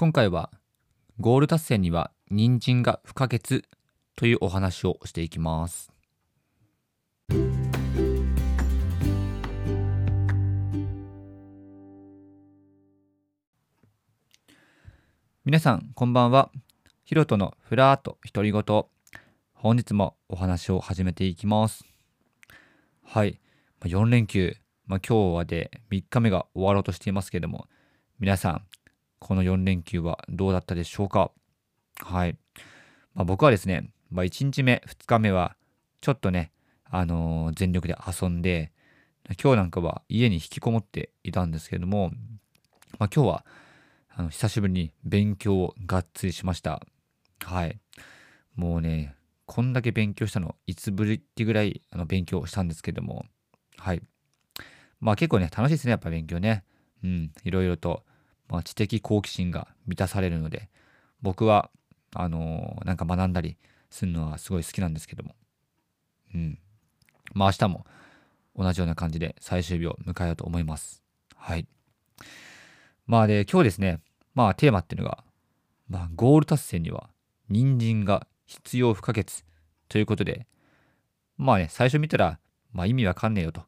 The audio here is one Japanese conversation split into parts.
今回はゴール達成には人参が不可欠というお話をしていきます。皆さんこんばんは。ヒロトのフラート独り言本日もお話を始めていきます。はい。4連休、まあ、今日はで3日目が終わろうとしていますけれども皆さんこの4連休はどうだったでしょうか？はい。まあ、僕はですね、まあ、1日目、2日目は、ちょっとね、あのー、全力で遊んで、今日なんかは家に引きこもっていたんですけれども、まあ、今日は、あの、久しぶりに勉強をがっつりしました。はい。もうね、こんだけ勉強したの、いつぶりってぐらいあの勉強したんですけども、はい。まあ結構ね、楽しいですね、やっぱ勉強ね。うん、いろいろとまあ、知的好奇心が満たされるので僕はあのー、なんか学んだりするのはすごい好きなんですけども。うん。まあ明日も同じような感じで最終日を迎えようと思います。はい。まあで今日ですねまあテーマっていうのが、まあ、ゴール達成には人参が必要不可欠ということでまあね最初見たら、まあ、意味わかんねえよと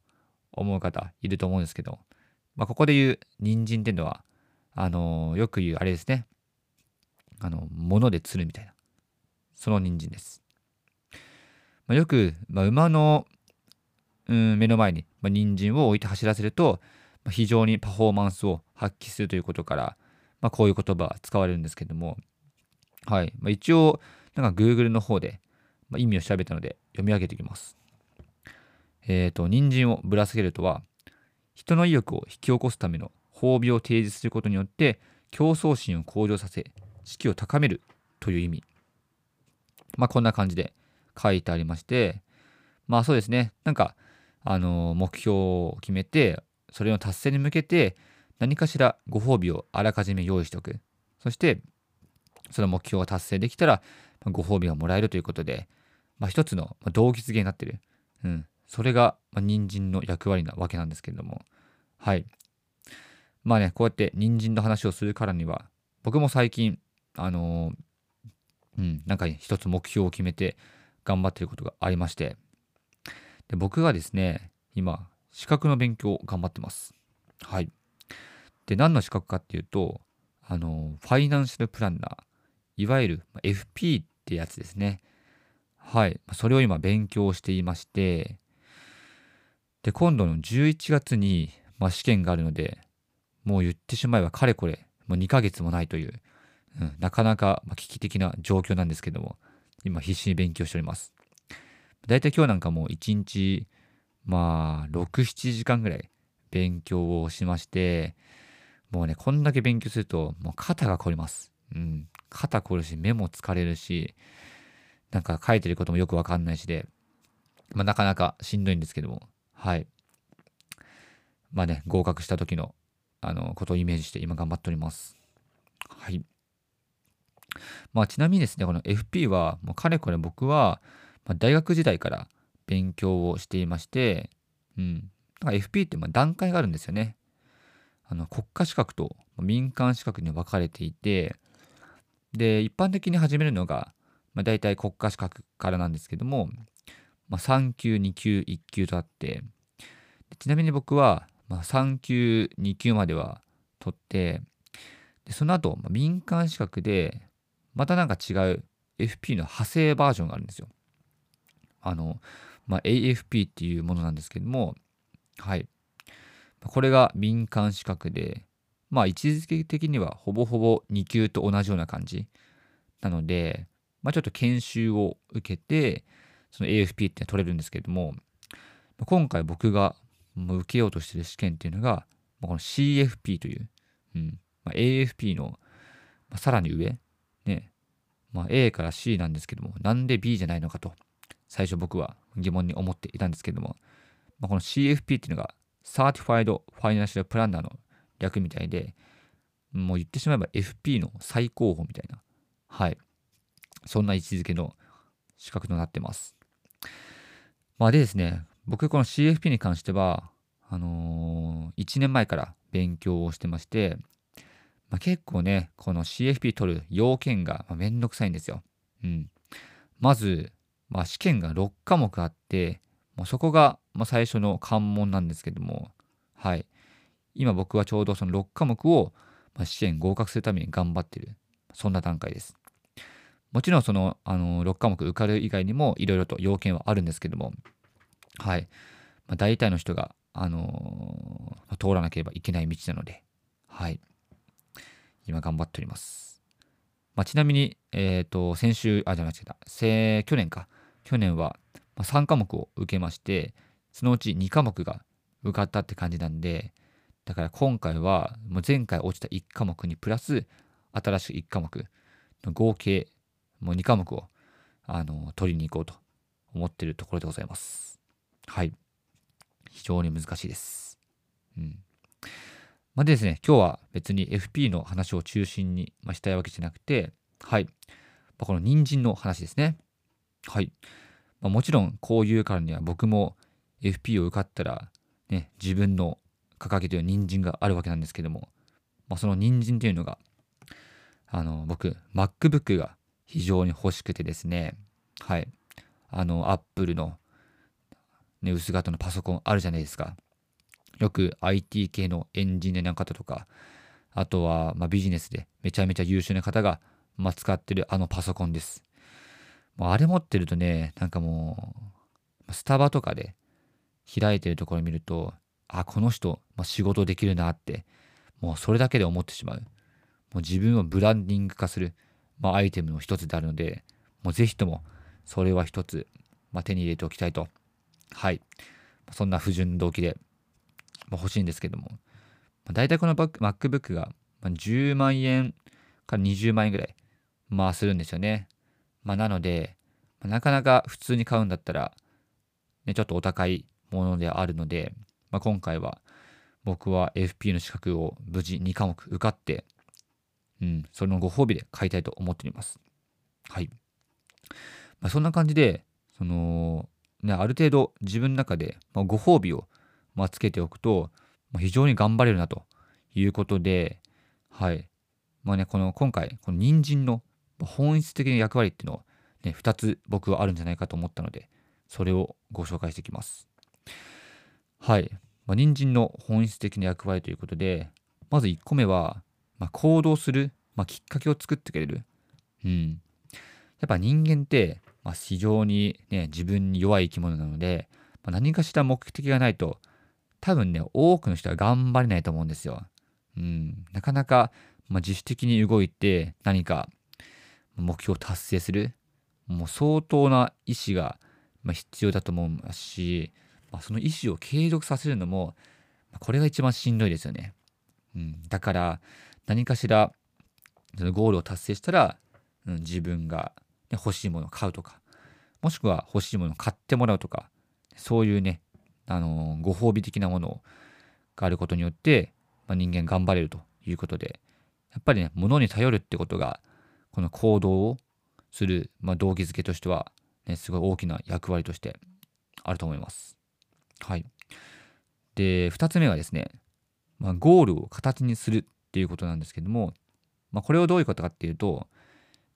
思う方いると思うんですけど、まあ、ここで言う人参っていうのはあのよく言うあれですね。あの物で釣るみたいな。その人参です、まあ、よく、まあ、馬の、うん、目の前に、まあ、人参を置いて走らせると、まあ、非常にパフォーマンスを発揮するということから、まあ、こういう言葉使われるんですけども。はい、まあ、一応なんか Google の方で、まあ、意味を調べたので読み上げていきます。えっ、ー、と人参をぶら下げるとは人の意欲を引き起こすための褒美を提示することによって競争心を向上させ士気を高めるという意味。まあこんな感じで書いてありましてまあそうですね。なんかあの目標を決めてそれの達成に向けて何かしらご褒美をあらかじめ用意しておく。そしてその目標を達成できたらご褒美がもらえるということで、まあ、一つの動機付けになってる、うん、それが人参の役割なわけなんですけれども。はい。まあね、こうやって人参の話をするからには、僕も最近、あのー、うん、なんか一つ目標を決めて頑張ってることがありまして、で僕がですね、今、資格の勉強を頑張ってます。はい。で、何の資格かっていうと、あのー、ファイナンシャルプランナー、いわゆる FP ってやつですね。はい。それを今勉強していまして、で、今度の11月に、まあ、試験があるので、もう言ってしまえばかれこれ、もう2ヶ月もないという、うん、なかなか危機的な状況なんですけども、今必死に勉強しております。だいたい今日なんかもう1日、まあ、6、7時間ぐらい勉強をしまして、もうね、こんだけ勉強すると、もう肩が凝ります。うん。肩凝るし、目も疲れるし、なんか書いてることもよくわかんないしで、まあ、なかなかしんどいんですけども、はい。まあね、合格した時のあのことをイメージして今頑張っております。はい。まあ、ちなみにですね、この FP は、もうかれこれ僕は、ま、大学時代から勉強をしていまして、うん。だから FP ってま段階があるんですよね。あの国家資格と民間資格に分かれていて、で、一般的に始めるのが、まあ、大体国家資格からなんですけども、まあ、3級、2級、1級とあって、ちなみに僕は、まあ、3級、2級までは取って、でその後、まあ、民間資格で、またなんか違う FP の派生バージョンがあるんですよ。あの、まあ、AFP っていうものなんですけども、はい。これが民間資格で、まあ、位置づけ的にはほぼほぼ2級と同じような感じ。なので、まあ、ちょっと研修を受けて、その AFP って取れるんですけれども、今回僕が受けようとしてる試験っていうのが、この CFP という、うんまあ、AFP の、まあ、さらに上、ね、まあ、A から C なんですけども、なんで B じゃないのかと、最初僕は疑問に思っていたんですけども、まあ、この CFP っていうのが、Certified Financial Planner の略みたいで、もう言ってしまえば FP の最高峰みたいな、はい、そんな位置づけの資格となってます。まあでですね、僕この CFP に関しては、あのー、1年前から勉強をしてまして、まあ、結構ね、この CFP 取る要件がめんどくさいんですよ。うん。まず、まあ、試験が6科目あって、もうそこが、最初の関門なんですけども、はい。今僕はちょうどその6科目を、まあ、試験合格するために頑張ってる。そんな段階です。もちろんその、あの6科目受かる以外にもいろいろと要件はあるんですけども、はい。まあ、大体の人が、あのー、通らなければいけない道なので、はい。今頑張っております。まあ、ちなみに、えっ、ー、と、先週、あ、じゃ間違えた。去年か。去年は3科目を受けまして、そのうち2科目が受かったって感じなんで、だから今回はもう前回落ちた1科目にプラス新しく1科目の合計もう2科目をあの取りに行こうと思ってるところでございます。はい。非常に難しいです。うん。まあ、でですね、今日は別に FP の話を中心に、ましたいわけじゃなくて、はい。まあ、この人参の話ですね。はい。まあ、もちろんこういうからには僕も FP を受かったら、ね、自分の掲げている人参があるわけなんですけども、まあ、その人参というのが、あの、僕、MacBook が非常に欲しくてですね、はい。あの、Apple の、ね、薄型のパソコンあるじゃないですか。よく IT 系のエンジニアの方とか、あとは、ま、ビジネスでめちゃめちゃ優秀な方が、ま、使ってるあのパソコンです。もうあれ持ってるとね、なんかもう、スタバとかで開いてるところ見ると、あ、この人、ま、仕事できるなって、もうそれだけで思ってしまう。もう自分をブランディング化する、まあ、アイテムの一つであるので、もうぜひともそれは一つ、まあ、手に入れておきたいと。はい。そんな不純動機で、ま、欲しいんですけども、まあ、大体この MacBook が10万円から20万円ぐらい、まあするんですよね。まあ、なので、なかなか普通に買うんだったら、ね、ちょっとお高いものであるので、まあ、今回は僕は FP の資格を無事2科目受かって、うん、そのご褒美で買いたいと思っております。はい。まあ、そんな感じで、その、ね、ある程度自分の中で、ま、ご褒美を、ま、つけておくと、ま、非常に頑張れるなということで、はい。まあね、この今回、この人参の本質的な役割っていうのを、ね、2つ僕はあるんじゃないかと思ったので、それをご紹介していきます。はい。まあ、人参の本質的な役割ということで、まず1個目は、まあ、行動する、まあ、きっかけを作ってくれる。うん。やっぱ人間って、まあ、非常にね、自分に弱い生き物なので、まあ、何かしら目的がないと、多分ね、多くの人は頑張れないと思うんですよ。うん。なかなか、まあ、自主的に動いて何か目標を達成する、もう相当な意志が必要だと思うし、まあ、その意思を継続させるのも、これが一番しんどいですよね。うん、だから、何かしら、そのゴールを達成したら、うん、自分が、欲しいものを買うとか、もしくは欲しいものを買ってもらうとか、そういうね、あのー、ご褒美的なものがあることによって、まあ、人間頑張れるということで、やっぱりね、物に頼るってことが、この行動をする、まあ、動機づけとしては、ね、すごい大きな役割としてあると思います。はい。で、2つ目はですね、まあ、ゴールを形にするっていうことなんですけども、まあ、これをどういうことかっていうと、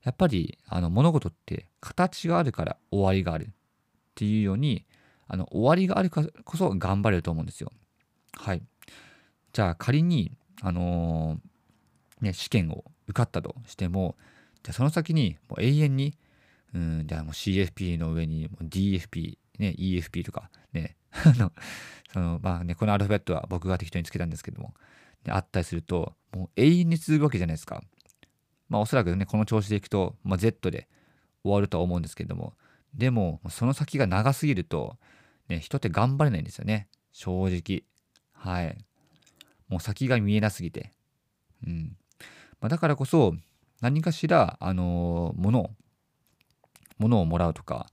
やっぱりあの物事って形があるから終わりがあるっていうように、あの終わりがあるからこそ頑張れると思うんですよ。はい。じゃあ仮に、あのー、ね、試験を受かったとしても、じゃあその先にもう永遠に、うん、じゃあもう CFP の上にもう DFP、ね、EFP とか、ね、あの、その、まあね、このアルファベットは僕が適当につけたんですけども、ね、あったりすると、もう永遠に続くわけじゃないですか。まあおそらくね、この調子でいくと、まあ、Z で終わるとは思うんですけれども、でも、その先が長すぎると、ね、人って頑張れないんですよね。正直。はい。もう先が見えなすぎて。うん。まあ、だからこそ、何かしら、あのー、物を、物をもらうとか、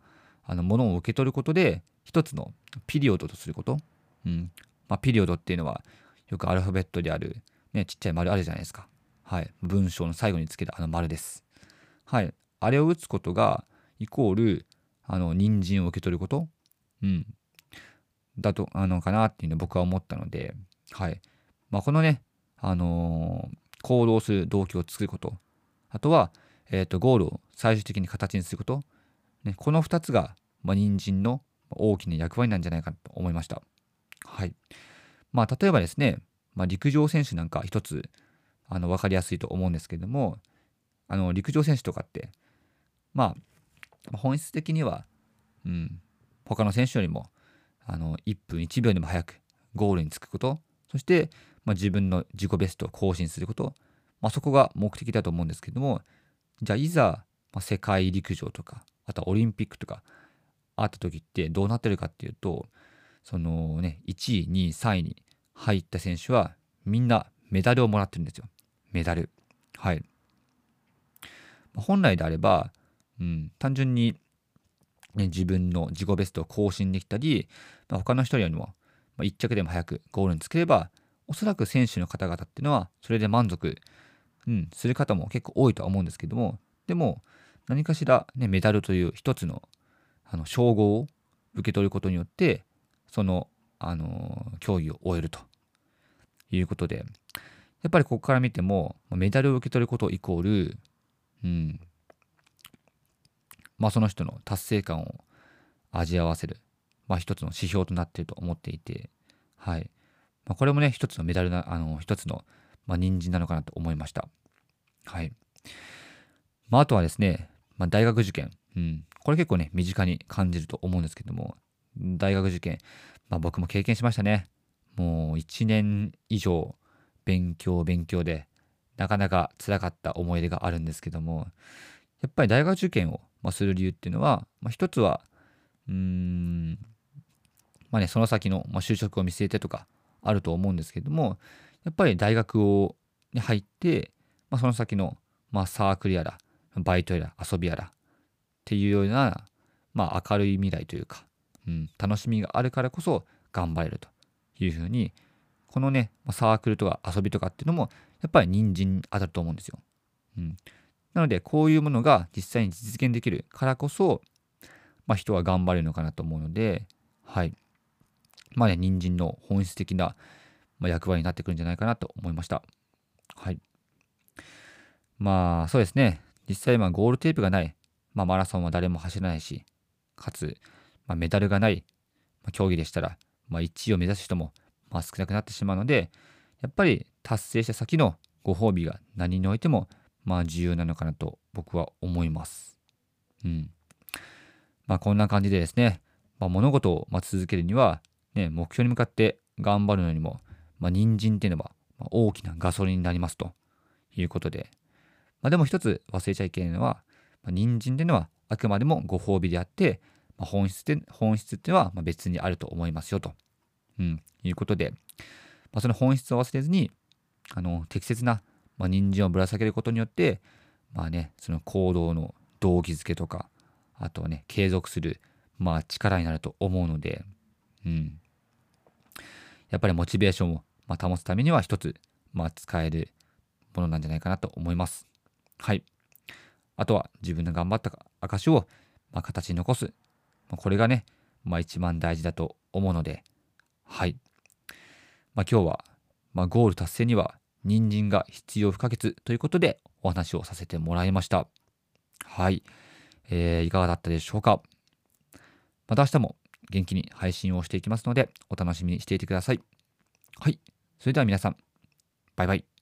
あの、物を受け取ることで、一つのピリオドとすること。うん。まあ、ピリオドっていうのは、よくアルファベットである、ね、ちっちゃい丸あるじゃないですか。はい。文章の最後につけたあの丸です。はい。あれを打つことが、イコール、あの、人参を受け取ること？うん。だと、あの、かなっていうのを僕は思ったので、はい。まあ、このね、あのー、行動する動機を作ることあとは、えーと、ゴールを最終的に形にすること、ね、この2つが、まあ、人参の大きな役割なんじゃないかと思いました。はい。まあ、例えばですね、まあ、陸上選手なんか一つあの分かりやすいと思うんですけども、あの陸上選手とかって、まあ、本質的には、うん、他の選手よりもあの1分1秒でも早くゴールに着くこと、そして、まあ、自分の自己ベストを更新すること、まあ、そこが目的だと思うんですけども、じゃあいざ、まあ、世界陸上とか、あとはオリンピックとかあった時ってどうなってるかっていうと、そのね、1位、2位、3位に入った選手はみんなメダルをもらってるんですよ。メダル。はい。本来であれば、うん、単純に、ね、自分の自己ベストを更新できたり、まあ、他の人よりも、まあ、1着でも早くゴールにつければ、おそらく選手の方々っていうのは、それで満足、うん、する方も結構多いとは思うんですけども、でも、何かしら、ね、メダルという一つのあの称号を受け取ることによって、その、あの競技を終えるということで、やっぱりここから見ても、メダルを受け取ることイコール、うん、まあその人の達成感を味合わせる、まあ一つの指標となっていると思っていて、はい。まあ、これもね、一つのメダルな、あの、一つの、まあ、人参なのかなと思いました。はい。まあ、あとはですね、まあ、大学受験。うん。これ結構ね、身近に感じると思うんですけども、大学受験、まあ、僕も経験しましたね。もう1年以上勉強勉強で、なかなか辛かった思い出があるんですけども、やっぱり大学受験を、する理由っていうのは、まあ、一つは、うーん、まあね、その先の、就職を見据えてとかあると思うんですけども、やっぱり大学に入って、まあ、その先の、まあ、サークルやら、バイトやら、遊びやらっていうような、まあ、明るい未来というか、うん、楽しみがあるからこそ頑張れるというふうに、このね、サークルとか遊びとかっていうのも、やっぱり人参に当たると思うんですよ。うん。なので、こういうものが実際に実現できるからこそ、まあ、人は頑張れるのかなと思うので、はい。まあね、人参の本質的な、ま役割になってくるんじゃないかなと思いました。はい。まあ、そうですね。実際、まあ、ゴールテープがない、まあ、マラソンは誰も走らないし、かつ、まあ、メダルがない、ま、競技でしたら、まあ、1位を目指す人も、まあ、少なくなってしまうので、やっぱり達成した先のご褒美が何においても、まあ、重要なのかなと僕は思います。うん。まあ、こんな感じでですね、まあ、物事を待ち続けるには、ね、目標に向かって頑張るのにも、まあ、人参っていうのは大きなガソリンになりますということで、まあ、でも一つ忘れちゃいけないのは、まあ、人参っていうのはあくまでもご褒美であって、まあ、本質って本質っていうのは別にあると思いますよと、うん、いうことで、まあ、その本質を忘れずにあの適切な、まあ、人参をぶら下げることによってまあねその行動の動機づけとかあとはね継続する、まあ、力になると思うので、うん、やっぱりモチベーションを、ま保つためには一つ、まあ、使えるものなんじゃないかなと思います。はい。あとは自分の頑張った証を、まあ、形に残す。ま、これがね、まあ、一番大事だと思うので、はい。まあ、今日は、まあ、ゴール達成には人参が必要不可欠ということでお話をさせてもらいました。はい。えー、いかがだったでしょうか？また明日も元気に配信をしていきますので、お楽しみにしていてください。はい。それでは皆さん、バイバイ。